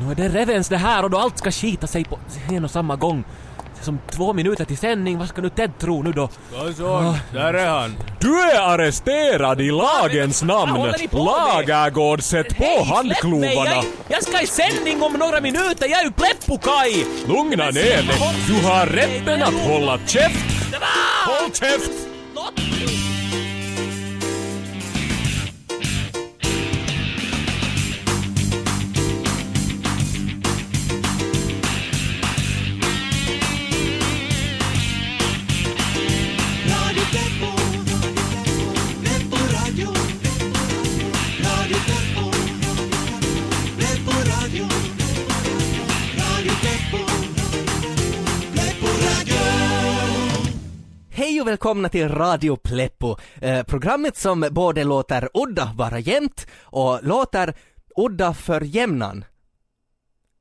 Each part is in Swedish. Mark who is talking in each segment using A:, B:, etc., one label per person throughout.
A: Nu är det revens det här och då allt ska skita sig på en och samma gång. Som två minuter till sändning, vad ska nu Ted tro nu då?
B: Så, där är han.
C: Du är arresterad i lagens namn. Lagergård, sätt på
A: Hej, släpp mig!
C: handklovarna.
A: Jag, jag ska i sändning om några minuter, jag är ju Pleppo-Kaj!
C: Lugna ner dig. Du har rätten att hålla käft. Håll käft!
D: Välkomna till Radio Pleppo, eh, programmet som både låter udda vara jämnt och låter udda för jämnan.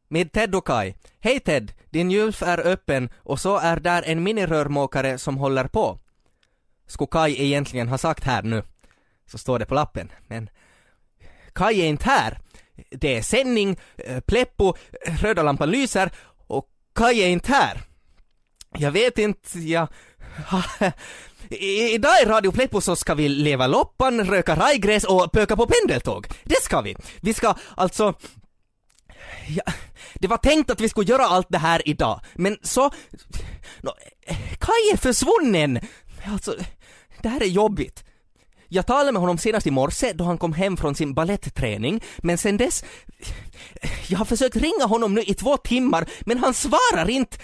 D: Med Ted och Kai. Hej Ted, din gylf är öppen och så är där en minirörmokare som håller på. Skulle Kai egentligen ha sagt här nu. Så står det på lappen, men Kai är inte här. Det är sändning, eh, Pleppo, röda lampan lyser och Kai är inte här. Jag vet inte, jag... Idag i Radio Pleppo så ska vi leva loppan, röka rajgräs och pöka på pendeltåg. Det ska vi. Vi ska alltså... Ja, det var tänkt att vi skulle göra allt det här idag, men så... No, eh, Kaj är försvunnen! Alltså, det här är jobbigt. Jag talade med honom senast i morse då han kom hem från sin ballettträning, men sen dess... Jag har försökt ringa honom nu i två timmar, men han svarar inte.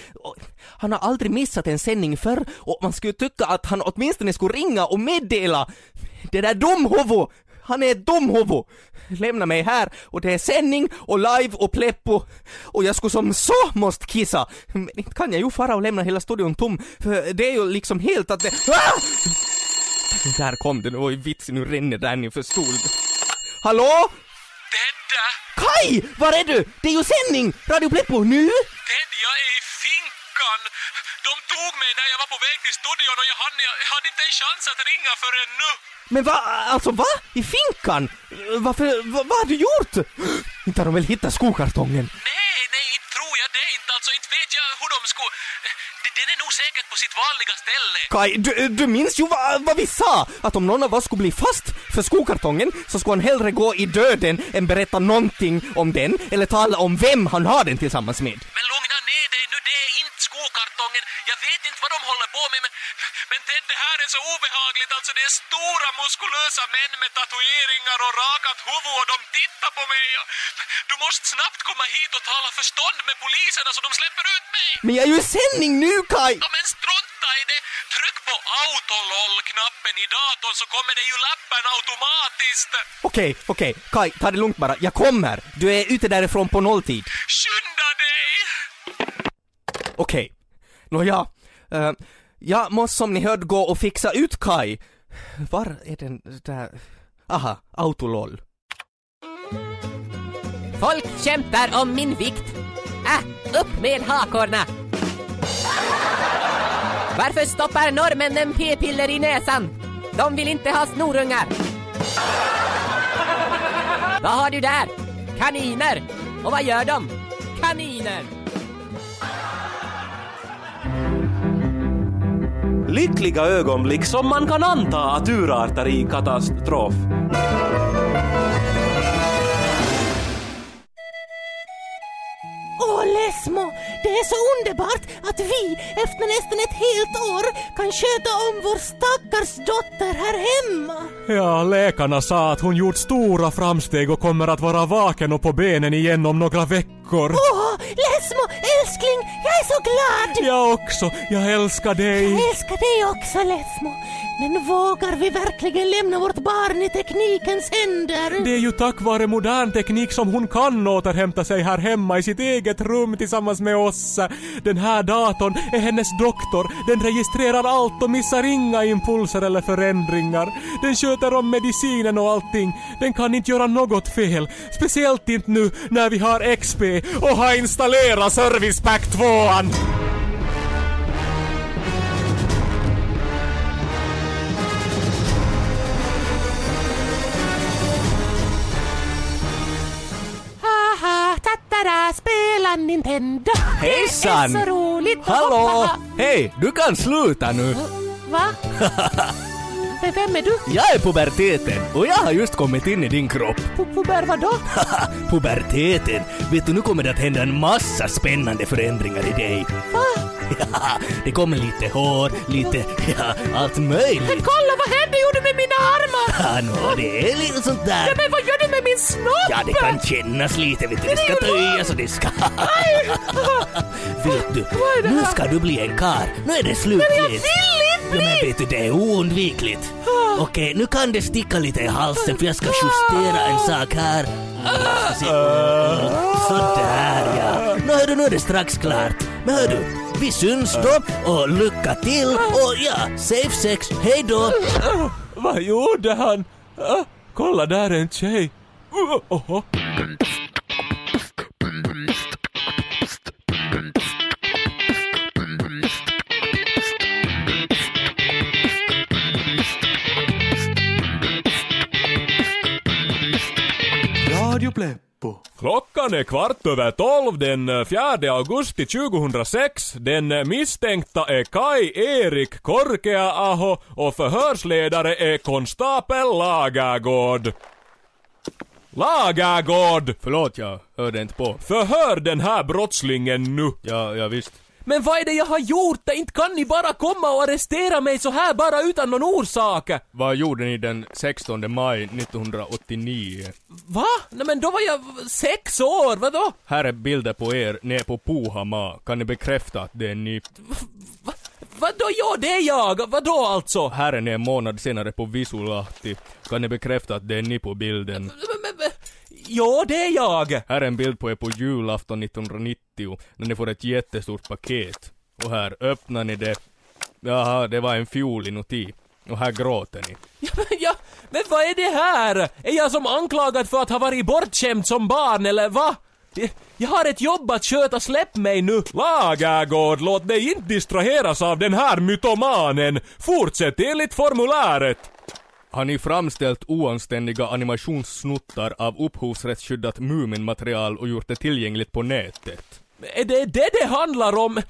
D: Han har aldrig missat en sändning förr och man skulle tycka att han åtminstone skulle ringa och meddela. Det där domhovo! Han är ett dumhuvud! Lämna mig här och det är sändning och live och pleppo och jag skulle som så måste kissa. Men inte kan jag ju fara och lämna hela studion tom, för det är ju liksom helt att det... Ah! Där kom det, det var ju vits, nu rinner det ner för stolen. Hallå?
A: Tedda!
D: Kai! Var är du? Det är ju sändning! Radio Pleppo, nu?
A: Ted, jag är i finkan! De tog mig när jag var på väg till studion och jag hade, jag hade inte en chans att ringa förrän nu.
D: Men va, alltså va? I finkan? Varför, va, vad har du gjort? Inte har de väl hittat skokartongen?
A: Nej, på sitt vanliga ställe.
D: Kai, du, du minns ju vad, vad vi sa! Att om någon av oss skulle bli fast för skokartongen så skulle han hellre gå i döden än berätta någonting om den eller tala om vem han har den tillsammans med.
A: Men lugna ner dig nu, det är inte skokartongen. Jag vet inte vad de håller på med, men, men Ted, det här är så obehagligt. Alltså, det är stora muskulösa män med tatueringar och rakat huvud och de tittar på mig. Du måste snabbt komma hit och tala förstånd med poliserna så de släpper ut mig.
D: Men jag är ju i sändning nu Kai!
A: Ja, men strunta i det! Tryck på autololl-knappen i datorn så kommer det ju lappen automatiskt.
D: Okej, okej, Kai, ta det lugnt bara. Jag kommer. Du är ute därifrån på nolltid.
A: Skynda dig!
D: Okej. Nåja. Uh, jag måste som ni hörde gå och fixa ut Kai. Var är den där... Aha, autololl.
E: Folk kämpar om min vikt. Äh, upp med hakorna! Varför stoppar norrmännen p-piller i näsan? De vill inte ha snorungar. Vad har du där? Kaniner. Och vad gör de? Kaniner.
F: Lyckliga ögonblick som man kan anta att urartar i katastrof.
G: Åh Lesmo, det är så underbart att vi efter nästan ett helt år kan sköta om vår stackars dotter här hemma.
C: Ja, läkarna sa att hon gjort stora framsteg och kommer att vara vaken och på benen igen om några veckor.
G: Åh, Lesmo, älskling, jag är så glad!
C: Jag också, jag älskar dig.
G: Jag älskar dig också Lesmo. Men vågar vi verkligen lämna vårt barn i teknikens händer?
C: Det är ju tack vare modern teknik som hon kan återhämta sig här hemma i sitt eget rum tillsammans med oss. Den här datorn är hennes doktor. Den registrerar allt och missar inga impulser eller förändringar. Den sköter om medicinen och allting. Den kan inte göra något fel. Speciellt inte nu när vi har XP och har installerat Service Pack 2.
G: Spela Nintendo.
D: Hejsan!
G: Det är så roligt
D: Hallå! Hej, du kan sluta nu.
G: Va? Men Vem är du?
D: Jag är puberteten och jag har just kommit in i din kropp.
G: Pu- Puber vadå?
D: puberteten. Vet du, nu kommer det att hända en massa spännande förändringar i dig.
G: Va?
D: Ja, det kommer lite hår, lite, ja, allt möjligt.
G: Kolla vad hände gjorde med mina armar?
D: Ja, nå, det är lite sånt där.
G: Men vad gör du med min snopp?
D: Ja, det kan kännas lite, vet du. Det ska töjas och det ska... vet du, nu ska du bli en kar. Nu är det slut.
G: Men jag vill inte
D: Ja, men vet du, det är oundvikligt. Okej, nu kan det sticka lite i halsen för jag ska justera en sak här. Se- Sådär ja. Nu hör du, nu är det strax klart. Men hör du, vi syns då och lycka till och ja, safe sex, hej då.
C: Vad gjorde han? Ah, kolla, där är en tjej. Oho. Klockan är kvart över tolv den eh, 4 augusti 2006. Den eh, misstänkta är Kai Erik Korkea-aho och förhörsledare är konstapel Lagergård. Lagergård!
B: Förlåt, jag hörde inte på.
C: Förhör den här brottslingen nu.
B: Ja, ja visst.
C: Men vad är det jag har gjort? Inte kan ni bara komma och arrestera mig så här bara utan någon orsak?
B: Vad gjorde ni den 16 maj 1989?
C: Va? Nej men då var jag sex år, vadå?
B: Här är bilder på er nere på Puhama. Kan ni bekräfta att det är ni?
C: Va, vadå ja, det är jag? Vadå alltså?
B: Här är ni en månad senare på Visulahti. Kan ni bekräfta att det är ni på bilden?
C: Men, men, men, ja, det är jag.
B: Här är en bild på er på julafton 1990 när ni får ett jättestort paket. Och här öppnar ni det. Jaha, det var en fiol inuti. Och här gråter ni.
C: Ja, men, ja, men vad är det här? Är jag som anklagad för att ha varit bortskämd som barn eller va? Jag har ett jobb att sköta, släpp mig nu! Lagergård, låt dig inte distraheras av den här mytomanen! Fortsätt enligt formuläret!
B: Har ni framställt oanständiga animationssnuttar av upphovsrättsskyddat Mumin-material och gjort det tillgängligt på nätet?
C: Är det det det handlar om?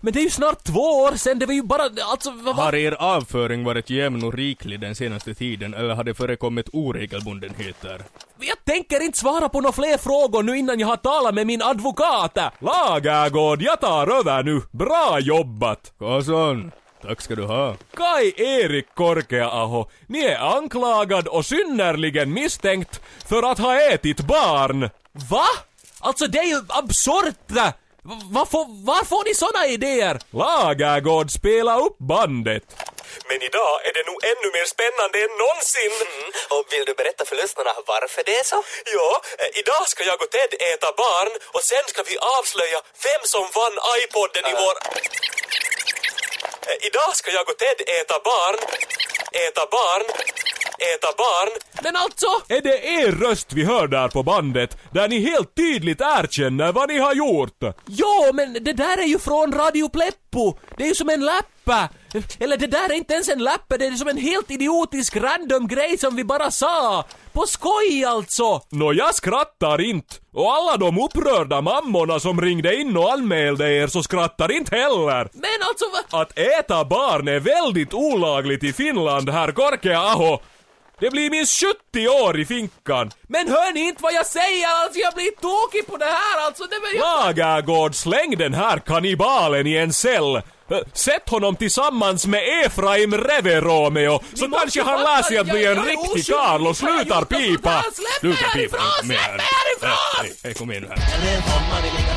C: Men det är ju snart två år sedan, det var ju bara, alltså vad
B: Har
C: var...
B: er avföring varit jämn och riklig den senaste tiden eller har det förekommit oregelbundenheter?
C: Jag tänker inte svara på några fler frågor nu innan jag har talat med min advokat! Lagergård, jag tar över nu! Bra jobbat!
B: Karlsson, tack ska du ha.
C: Kai Erik Korkea-aho, ni är anklagad och synnerligen misstänkt för att ha ätit barn. Va? Alltså det är ju absurt! Var får, var får ni såna idéer? Lagergård, spela upp bandet. Men idag är det nog ännu mer spännande än någonsin.
D: Och vill du berätta för lyssnarna varför det är så?
C: Ja, eh, idag ska jag och Ted äta barn och sen ska vi avslöja vem som vann iPodden i vår... Eh, Idag ska jag och Ted äta barn, äta barn, äta barn. Men alltså, är det er röst vi hör där på bandet, där ni helt tydligt erkänner vad ni har gjort? Ja, men det där är ju från Radio Pleppo. Det är ju som en lappa. Eller det där är inte ens en lappa, det är som en helt idiotisk random grej som vi bara sa. På skoj alltså! Nå, jag skrattar inte. Och alla de upprörda mammorna som ringde in och anmälde er så skrattar inte heller. Men alltså va? Att äta barn är väldigt olagligt i Finland, herr Korkea-aho. Det blir minst 70 år i finkan. Men hör ni inte vad jag säger? Alltså jag blir tokig på det här alltså. Det jag... Lagergård, släng den här kannibalen i en cell. Sätt honom tillsammans med Efraim Reveromeo så kanske han lär sig att bli en riktig karl och slutar pipa.
H: Släpp mig härifrån, släpp mig
B: här.
H: härifrån!
B: Hej, kom igen nu här.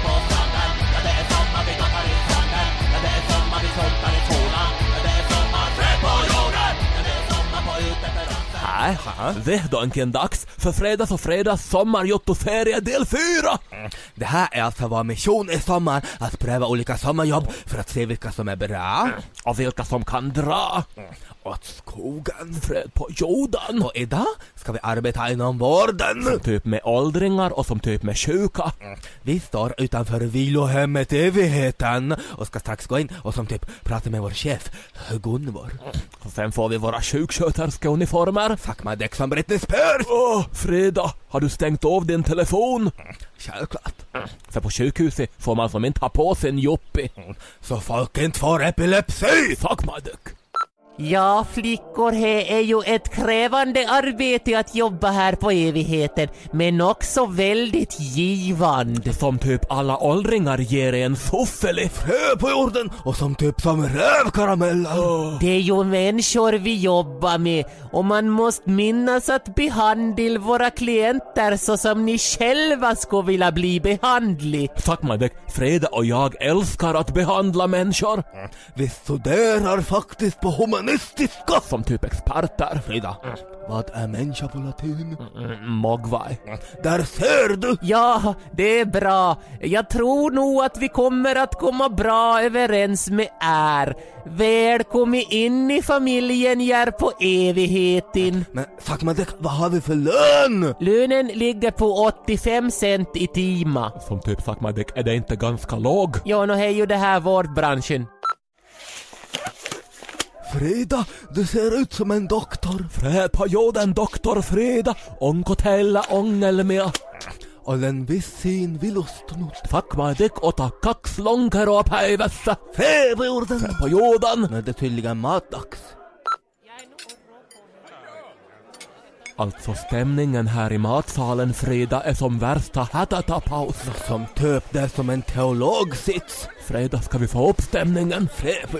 C: Det är då äntligen dags för Fredags och Fredags sommarjottoferie del 4!
D: Det här är alltså vår mission i sommar, att pröva olika sommarjobb för att se vilka som är bra
C: Och vilka som kan dra.
D: Åt skogen.
A: Fred på jorden.
D: Och idag ska vi arbeta inom vården.
A: Som typ med åldringar och som typ med sjuka.
D: Vi står utanför vilohemmet Evigheten och ska strax gå in och som typ prata med vår chef Gunvor.
A: Och sen får vi våra sjuksköterskeuniformer.
D: Fuck my däck som Britney Spears!
A: Åh, Frida, har du stängt av din telefon?
D: Självklart.
A: För på sjukhuset får man som inte ha på sin joppi.
D: Så folk inte får epilepsi!
A: Dick.
E: Ja, flickor, det är ju ett krävande arbete att jobba här på evigheten, men också väldigt givande.
A: Som typ alla åldringar ger en fuffeli.
D: Frö på jorden och som typ som rövkarameller.
E: Det är ju människor vi jobbar med och man måste minnas att behandla våra klienter så som ni själva skulle vilja bli behandlade.
A: Fuck my dick. Freda och jag älskar att behandla människor.
D: Vi studerar faktiskt på humanistiska.
A: Som typ experter.
D: Frida, vad är människa på latin?
A: Mm, Mogwai.
D: Där ser du!
E: Ja, det är bra. Jag tror nog att vi kommer att komma bra överens med er. Välkommen in i familjen här på evigheten.
D: Men dick, vad har vi för lön?
E: Lönen ligger på 85 cent i timma.
A: Som typ dick, är det inte ganska låg?
E: Ja, nu är ju det här vårdbranschen.
D: Frida, du ser ut som en doktor.
A: Fred på jorden, doktor Freda. Onkotella ångelmia.
D: Olen vissiin vilustunut.
A: Fuck my dick och ta kaksi lonkeroa päivässä.
D: På jorden!
A: Fred på jorden.
D: Nu är det tydligen matdags.
A: Alltså stämningen här i matsalen Freda är som värsta hätatapaus.
D: Som typ det är som en teologsits.
A: Freda, ska vi få upp stämningen?
D: Frö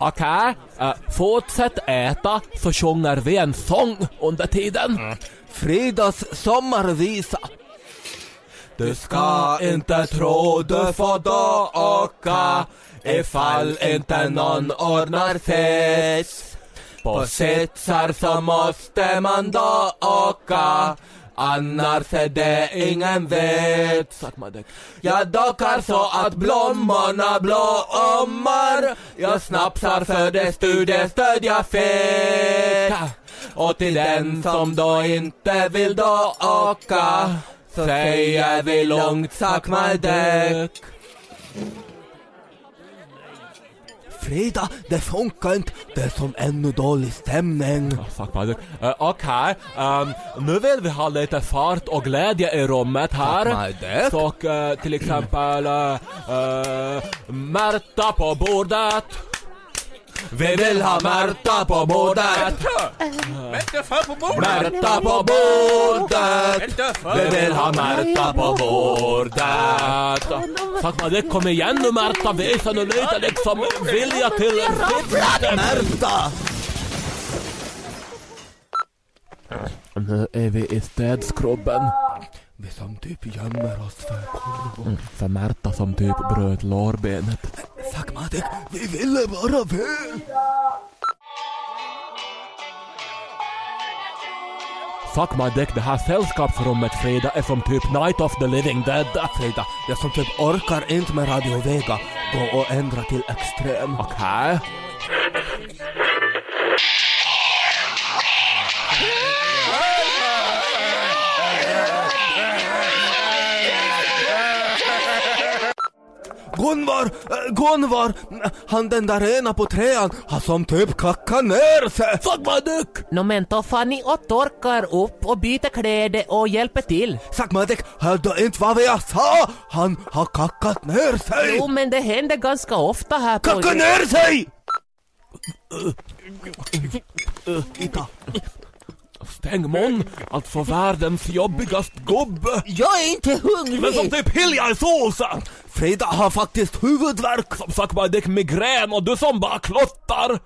A: Okej, äh, fortsätt äta så sjunger vi en sång under tiden.
D: Fridas sommarvisa. Du ska inte tro du får då åka ifall inte någon ordnar fest. På sitsar så måste man då åka Annars är det ingen vet. Jag dockar så att blommorna blommar. Jag snapsar för det studiestöd jag fick. Och till den som då inte vill då åka Så säger vi långt suck Frida, det funkar inte. Det är som ännu dålig stämning.
A: Oh, fuck my. Uh, Okej, ehm, nu vill vi ha lite fart och glädje i rummet här. Så eh, till exempel uh, uh, Märta på bordet.
D: Vi vill ha Märta på bordet.
I: Fan på bordet!
D: Märta på bordet. Vi vill ha Märta på bordet.
A: My dick, kom igen nu Märta, visa nu lite liksom vilja till riktigt.
D: Märta!
A: Nu är vi i städskrubben.
D: Vi som typ gömmer oss för kurvor.
A: För Märta som typ bröt lårbenet.
D: Fuck my dick, vi ville bara väl.
A: Fuck my dick, det här sällskapsrummet Frida är som typ Night of the Living Dead.
D: Frida, jag som typ orkar inte med Radio Vega gå och ändra till extrem.
A: Okej.
D: Gunvar, äh, Gunvar, han den där ena på trean har som typ kackat ner sig.
A: Dick!
E: Nå men ta fan ni och torkar upp och byter kläder och hjälper till.
D: Dick, hörde du inte vad jag sa? Han har kackat ner sig.
E: Jo men det händer ganska ofta här på...
D: Kacka ner sig! Ita.
A: Stäng mun, alltså världens jobbigast gubbe.
E: Jag är inte hungrig!
A: Men som typ Hilja i såsen!
D: Frida har faktiskt huvudvärk.
A: Som fuck my dick migrän och du som bara klottar.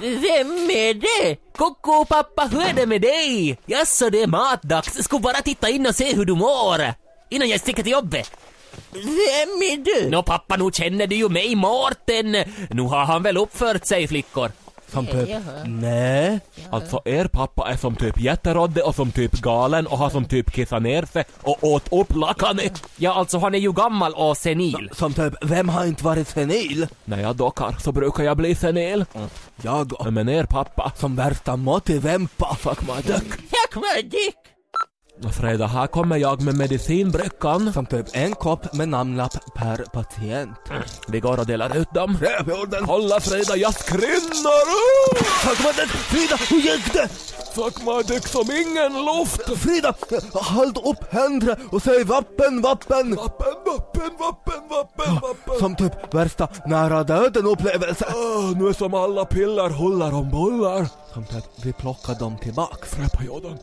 E: Vem är det? Koko pappa, hur är det med dig? Jaså, det är matdags. Ska bara titta in och se hur du mår. Innan jag sticker till jobbet.
G: Vem är du?
E: Nå pappa, nu känner du ju mig, Mårten. Nu har han väl uppfört sig, flickor.
D: Som typ, nej.
C: Alltså er pappa är som typ jätterodde och som typ galen och har som typ kissat ner sig och åt upp lakanet.
E: Ja, alltså han är ju gammal och senil.
D: Som typ, vem har inte varit senil?
C: När jag dockar så brukar jag bli senil.
D: Jag och
C: Men er pappa,
D: som värsta motivempa.
C: fuck my dick.
G: Tack vad dick.
C: Fredag, här kommer jag med medicinbrickan.
D: Som typ en kopp med namnlapp per patient.
C: Vi går och delar ut dem.
D: Rävjorden!
C: Kolla Frida, jag skrinnar!
D: Fuck! Frida, hur gick det?
C: Fuck my dick som ingen luft!
D: Frida, håll upp händerna och säg vappen, vappen!
C: Vappen, vappen, vappen, vappen, vappen.
D: Som typ värsta nära döden upplevelse.
C: Åh, nu är som alla piller hullar om bullar.
D: Som typ, vi plockar dem tillbaks.
C: Träperioden.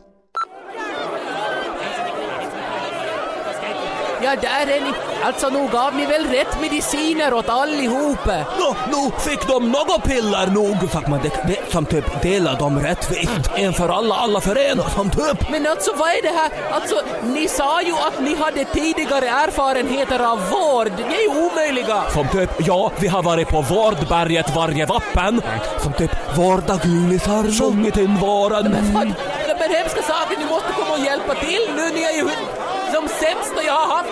E: Ja, där är ni. Alltså, nog gav ni väl rätt mediciner åt allihopa?
C: Nå, nu fick de något piller nog.
D: Fuck my dick, vi som typ delar dem rättvist.
C: En för alla, alla för en.
D: Som typ,
E: Men alltså, vad är det här? Alltså, ni sa ju att ni hade tidigare erfarenheter av vård. Det är ju omöjliga.
C: Som typ, ja, vi har varit på Vårdberget varje vappen.
D: som typ vårda gulisar.
C: Sjungit in våren.
E: Fan, men hemska saker, ni måste komma och hjälpa till nu. Ni är ju de sämsta jag har haft.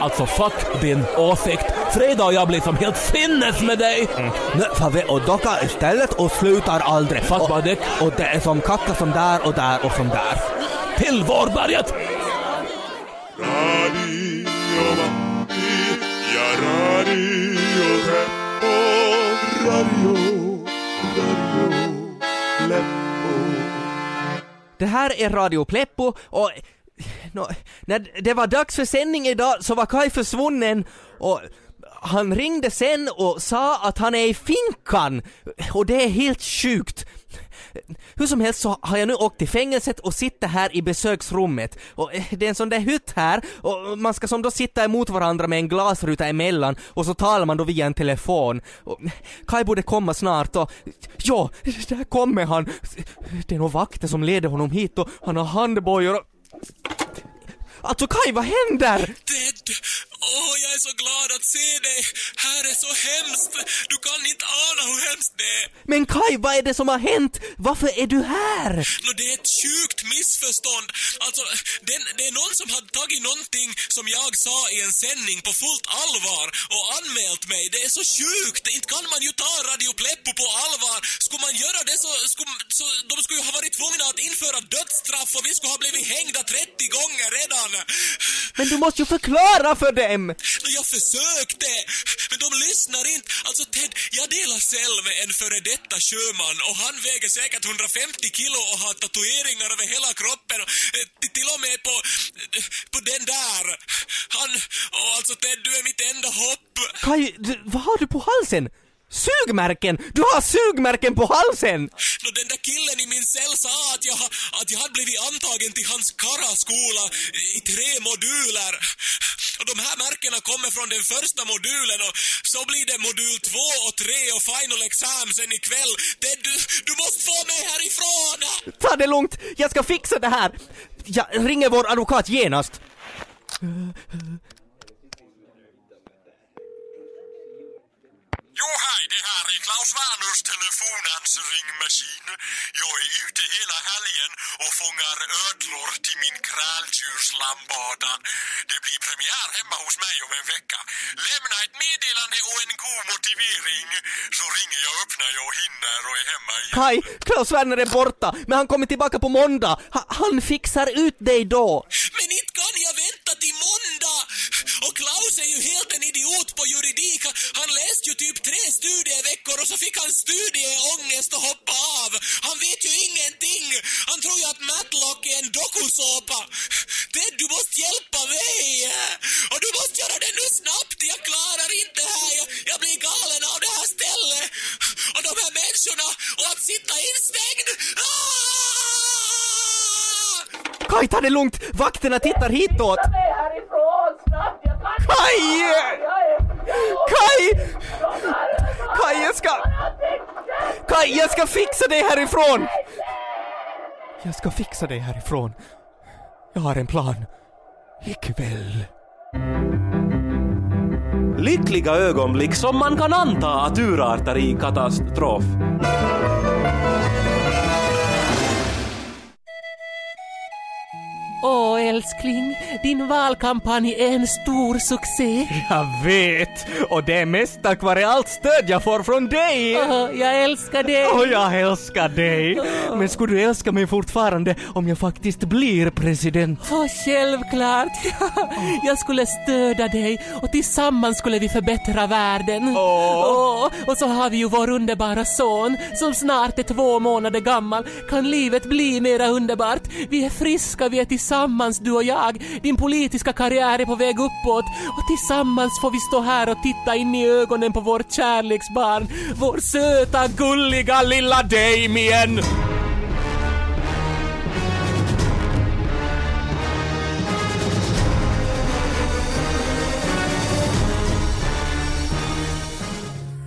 C: Alltså fuck din åsikt. Frida och jag blir som helt sinnes med dig.
D: Nu får vi och docka istället och slutar aldrig.
C: Fuck
D: och,
C: dick.
D: och det är som kacka som där och där och som där.
C: Till Vårdberget.
H: Radio Matti ja Radio Pleppo, Radio, Radio Pleppo.
D: Det här är Radio Pleppo och nå, när det var dags för sändning idag så var Kai försvunnen och han ringde sen och sa att han är i finkan och det är helt sjukt. Hur som helst så har jag nu åkt till fängelset och sitter här i besöksrummet. Och eh, det är en sån där hytt här och man ska som då sitta emot varandra med en glasruta emellan och så talar man då via en telefon. Och eh, Kai borde komma snart och ja, där kommer han. Det är nog vakter som leder honom hit och han har handbojor och... Alltså Kai, vad händer?
A: Dead Åh, jag är så glad att se dig! Här är så hemskt! Du kan inte ana hur hemskt det är!
D: Men Kai, vad är det som har hänt? Varför är du här?
A: Nå, det är ett sjukt missförstånd. Alltså, den, det är någon som har tagit någonting som jag sa i en sändning på fullt allvar och anmält mig. Det är så sjukt! Inte kan man ju ta Radio Pleppo på allvar. Skulle man göra det så, skulle, så de skulle ju ha varit tvungna att införa dödsstraff och vi skulle ha blivit hängda 30 gånger redan.
D: Men du måste ju förklara för
A: Nå, jag försökte, men de lyssnar inte. Alltså Ted, jag delar cell med en före detta sjöman och han väger säkert 150 kilo och har tatueringar över hela kroppen. Och, eh, till- och med på, eh, på den där. Han, och alltså Ted, du är mitt enda hopp.
D: Du, vad har du på halsen? Sugmärken! Du har sugmärken på halsen!
A: Nå, den där killen i min cell sa att jag, att jag hade blivit antagen till hans karaskola i tre moduler. Och de här märkena kommer från den första modulen och så blir det modul två och tre och final exam sen ikväll. Ted, du, du måste få mig härifrån!
D: Ta det lugnt, jag ska fixa det här! Jag ringer vår advokat genast.
A: Jo, hej, det här är Klaus Werners telefonansringmaskin. Jag är ute hela helgen och fångar ödlor till min kräldjurslambada. Det blir premiär hemma hos mig om en vecka. Lämna ett meddelande och en god motivering så ringer jag upp när jag hinner och är hemma igen.
D: Kai, Klaus Werner är borta, men han kommer tillbaka på måndag. Ha, han fixar ut dig då.
A: Men inte kan jag vänta till måndag! Och Klaus är ju helt en idiot på juridik. Han läste ju typ tre studieveckor och så fick han studieångest och hoppa av. Han vet ju ingenting. Han tror ju att Matlock är en dokusåpa. Ted, du måste hjälpa mig! Och du måste göra det nu snabbt! Jag klarar inte det här. Jag, jag blir galen av det här stället. Och de här människorna och att sitta instängd. Ah!
D: Kai, ta det lugnt! Vakterna tittar hitåt! Kai! Kai, jag ska fixa dig härifrån! Jag ska fixa dig härifrån. Jag har en plan. Ikväll.
F: Lyckliga ögonblick som man kan anta att urartar i katastrof.
E: Åh älskling, din valkampanj är en stor succé.
D: Jag vet! Och det är mest tack vare allt stöd jag får från dig!
E: Åh, jag älskar dig.
D: Och jag älskar dig! Men skulle du älska mig fortfarande om jag faktiskt blir president?
E: Åh, självklart. Jag skulle stödja dig och tillsammans skulle vi förbättra världen. Åh, och så har vi ju vår underbara son som snart är två månader gammal. Kan livet bli mera underbart? Vi är friska, vi är tillsammans Tillsammans du och jag. Din politiska karriär är på väg uppåt och tillsammans får vi stå här och titta in i ögonen på vårt kärleksbarn. Vår söta, gulliga lilla Damien.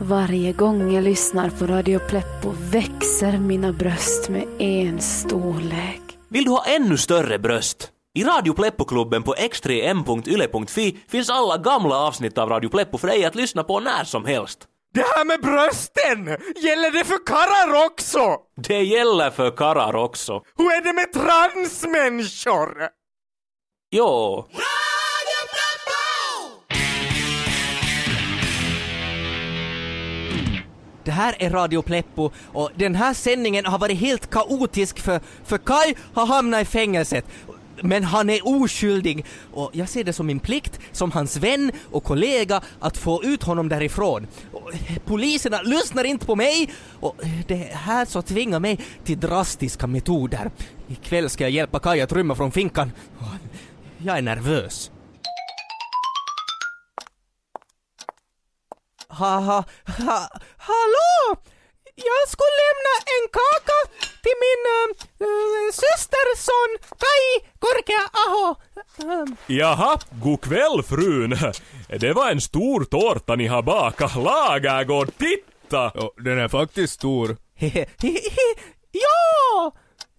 J: Varje gång jag lyssnar på Radio Pleppo växer mina bröst med en storlek.
F: Vill du ha ännu större bröst? I Radio Pleppo-klubben på x3m.yle.fi finns alla gamla avsnitt av Radio Pleppo för dig att lyssna på när som helst.
B: Det här med brösten! Gäller det för karlar också?
F: Det gäller för karlar också.
B: Hur är det med transmänniskor?
F: Jo.
D: Det här är Radio Pleppo och den här sändningen har varit helt kaotisk för, för Kai har hamnat i fängelset. Men han är oskyldig och jag ser det som min plikt som hans vän och kollega att få ut honom därifrån. Och, eh, Poliserna lyssnar inte på mig och eh, det här så tvingar mig till drastiska metoder. Ikväll ska jag hjälpa Kai att rymma från finkan. Eh, jag är nervös. Ha, ha, ha, hallå! Jag skulle lämna en kaka till min äh, systerson Kai Korkea-aho. Ähm,
C: Jaha, god kväll frun. Det var en stor tårta ni har bakat. Lagergård, titta!
B: Ja, den är faktiskt stor.
E: Ja!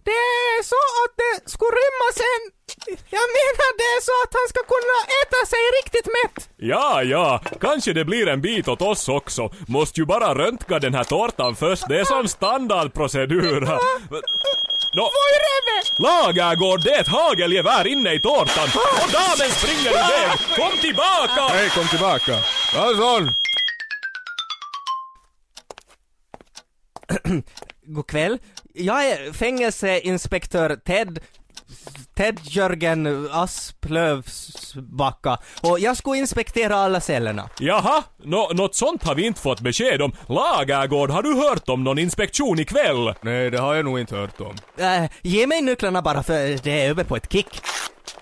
E: Det är så att det skulle rymmas en... Jag menar det är så att han ska kunna äta sig riktigt mätt.
C: Ja, ja, kanske det blir en bit åt oss också. Måste ju bara röntga den här tårtan först. Det är sån standardprocedur. Nå, Lagergård, det är ett hagelgevär inne i tårtan. Och damen springer iväg. Kom tillbaka!
B: Hej, kom tillbaka. Karlsson!
D: God kväll. Jag är fängelseinspektör Ted Ted Jörgen Asplövsbacka och jag skulle inspektera alla cellerna.
C: Jaha, nå, något sånt har vi inte fått besked om. Lagergård, har du hört om någon inspektion ikväll?
B: Nej, det har jag nog inte hört om.
D: Äh, ge mig nycklarna bara för det är över på ett kick.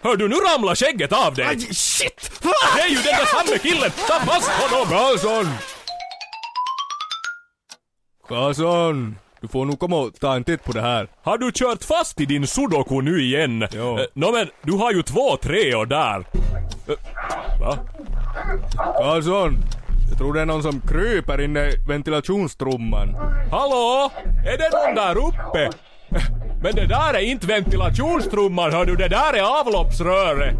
C: Hör du, nu ramlar skägget av dig!
D: shit!
C: Det är ju den där samme killen! Ta fast honom!
B: Karlsson! Karlsson! Du får nog komma och ta en titt på det här.
C: Har du kört fast i din sudoku nu igen?
B: Jo.
C: Eh, Nå men, du har ju två treor där. Eh, Va?
B: Karlsson! Jag tror det är någon som kryper inne i ventilationstrumman.
C: Hallå? Är det någon där uppe? Men det där är inte ventilationstrumman hör du, det där är avloppsröret.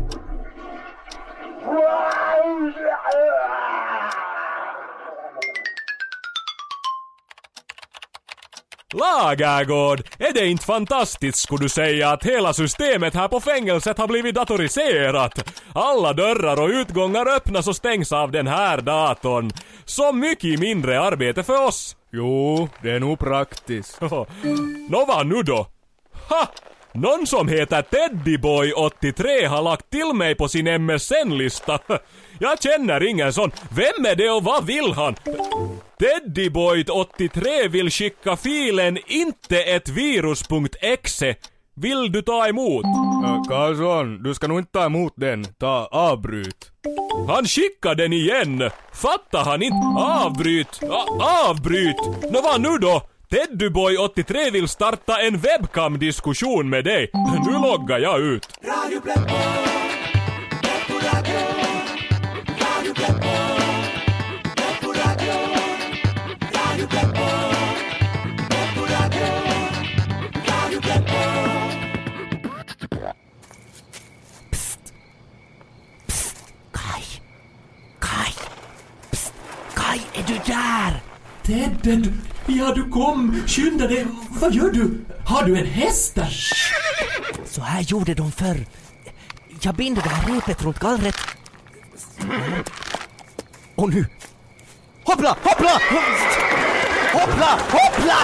C: Lagergård, är det inte fantastiskt skulle du säga att hela systemet här på fängelset har blivit datoriserat? Alla dörrar och utgångar öppnas och stängs av den här datorn. Så mycket mindre arbete för oss.
B: Jo, det är nog praktiskt.
C: Nå vad nu då? Ha! Någon som heter Teddyboy83 har lagt till mig på sin MSN-lista. Jag känner ingen sån. Vem är det och vad vill han? Teddyboy83 vill skicka filen inte ett virus.exe. Vill du ta emot?
B: Karlsson, du ska nog inte ta emot den. Ta avbryt.
C: Han skickar den igen! Fattar han inte? Avbryt! A- avbryt! Nå vad nu då? Teddyboy83 vill starta en webcam-diskussion med dig. Nu loggar jag ut.
D: Du där?
A: Ted, ja du kom! Skynda dig! Vad gör du? Har du en häst där?
D: Så här gjorde de förr. Jag binder det här repet runt gallret. Och nu. Hoppla, hoppla! Hoppla, hoppla!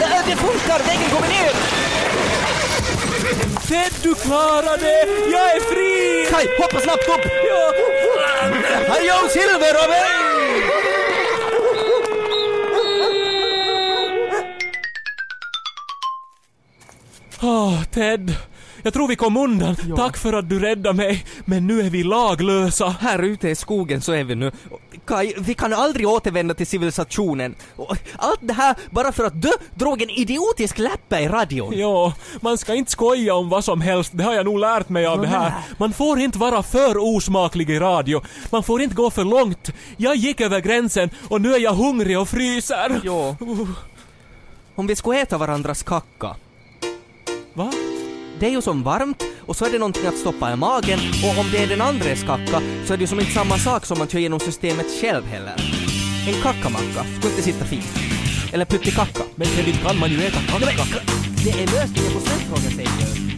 D: Ja, Det funkar, väggen kommer ner!
A: Ted, du klarar det! Jag är fri!
D: Kaj, hoppa snabbt upp!
A: Ja.
D: Hallå Silver och mig!
A: Åh, Ted. Jag tror vi kom undan. Tack för att du räddade mig. Men nu är vi laglösa.
D: Här ute i skogen så är vi nu. Kaj, vi kan aldrig återvända till civilisationen. Allt det här bara för att du drog en idiotisk läppa i radion.
A: Ja, man ska inte skoja om vad som helst. Det har jag nog lärt mig av det här. Man får inte vara för osmaklig i radio. Man får inte gå för långt. Jag gick över gränsen och nu är jag hungrig och fryser.
D: Ja.
A: Uh,
D: Om vi skulle äta varandras kacka.
A: Va?
D: Det är ju som varmt och så är det någonting att stoppa i magen och om det är den andres kacka så är det ju som inte samma sak som man kör genom systemet själv heller. En kackamacka skulle inte sitta fint. Eller puttikacka.
A: Men inte kan man ju äta
D: Ja, men,
A: kacka.
D: det är lösningen på stressfrågan säger jag.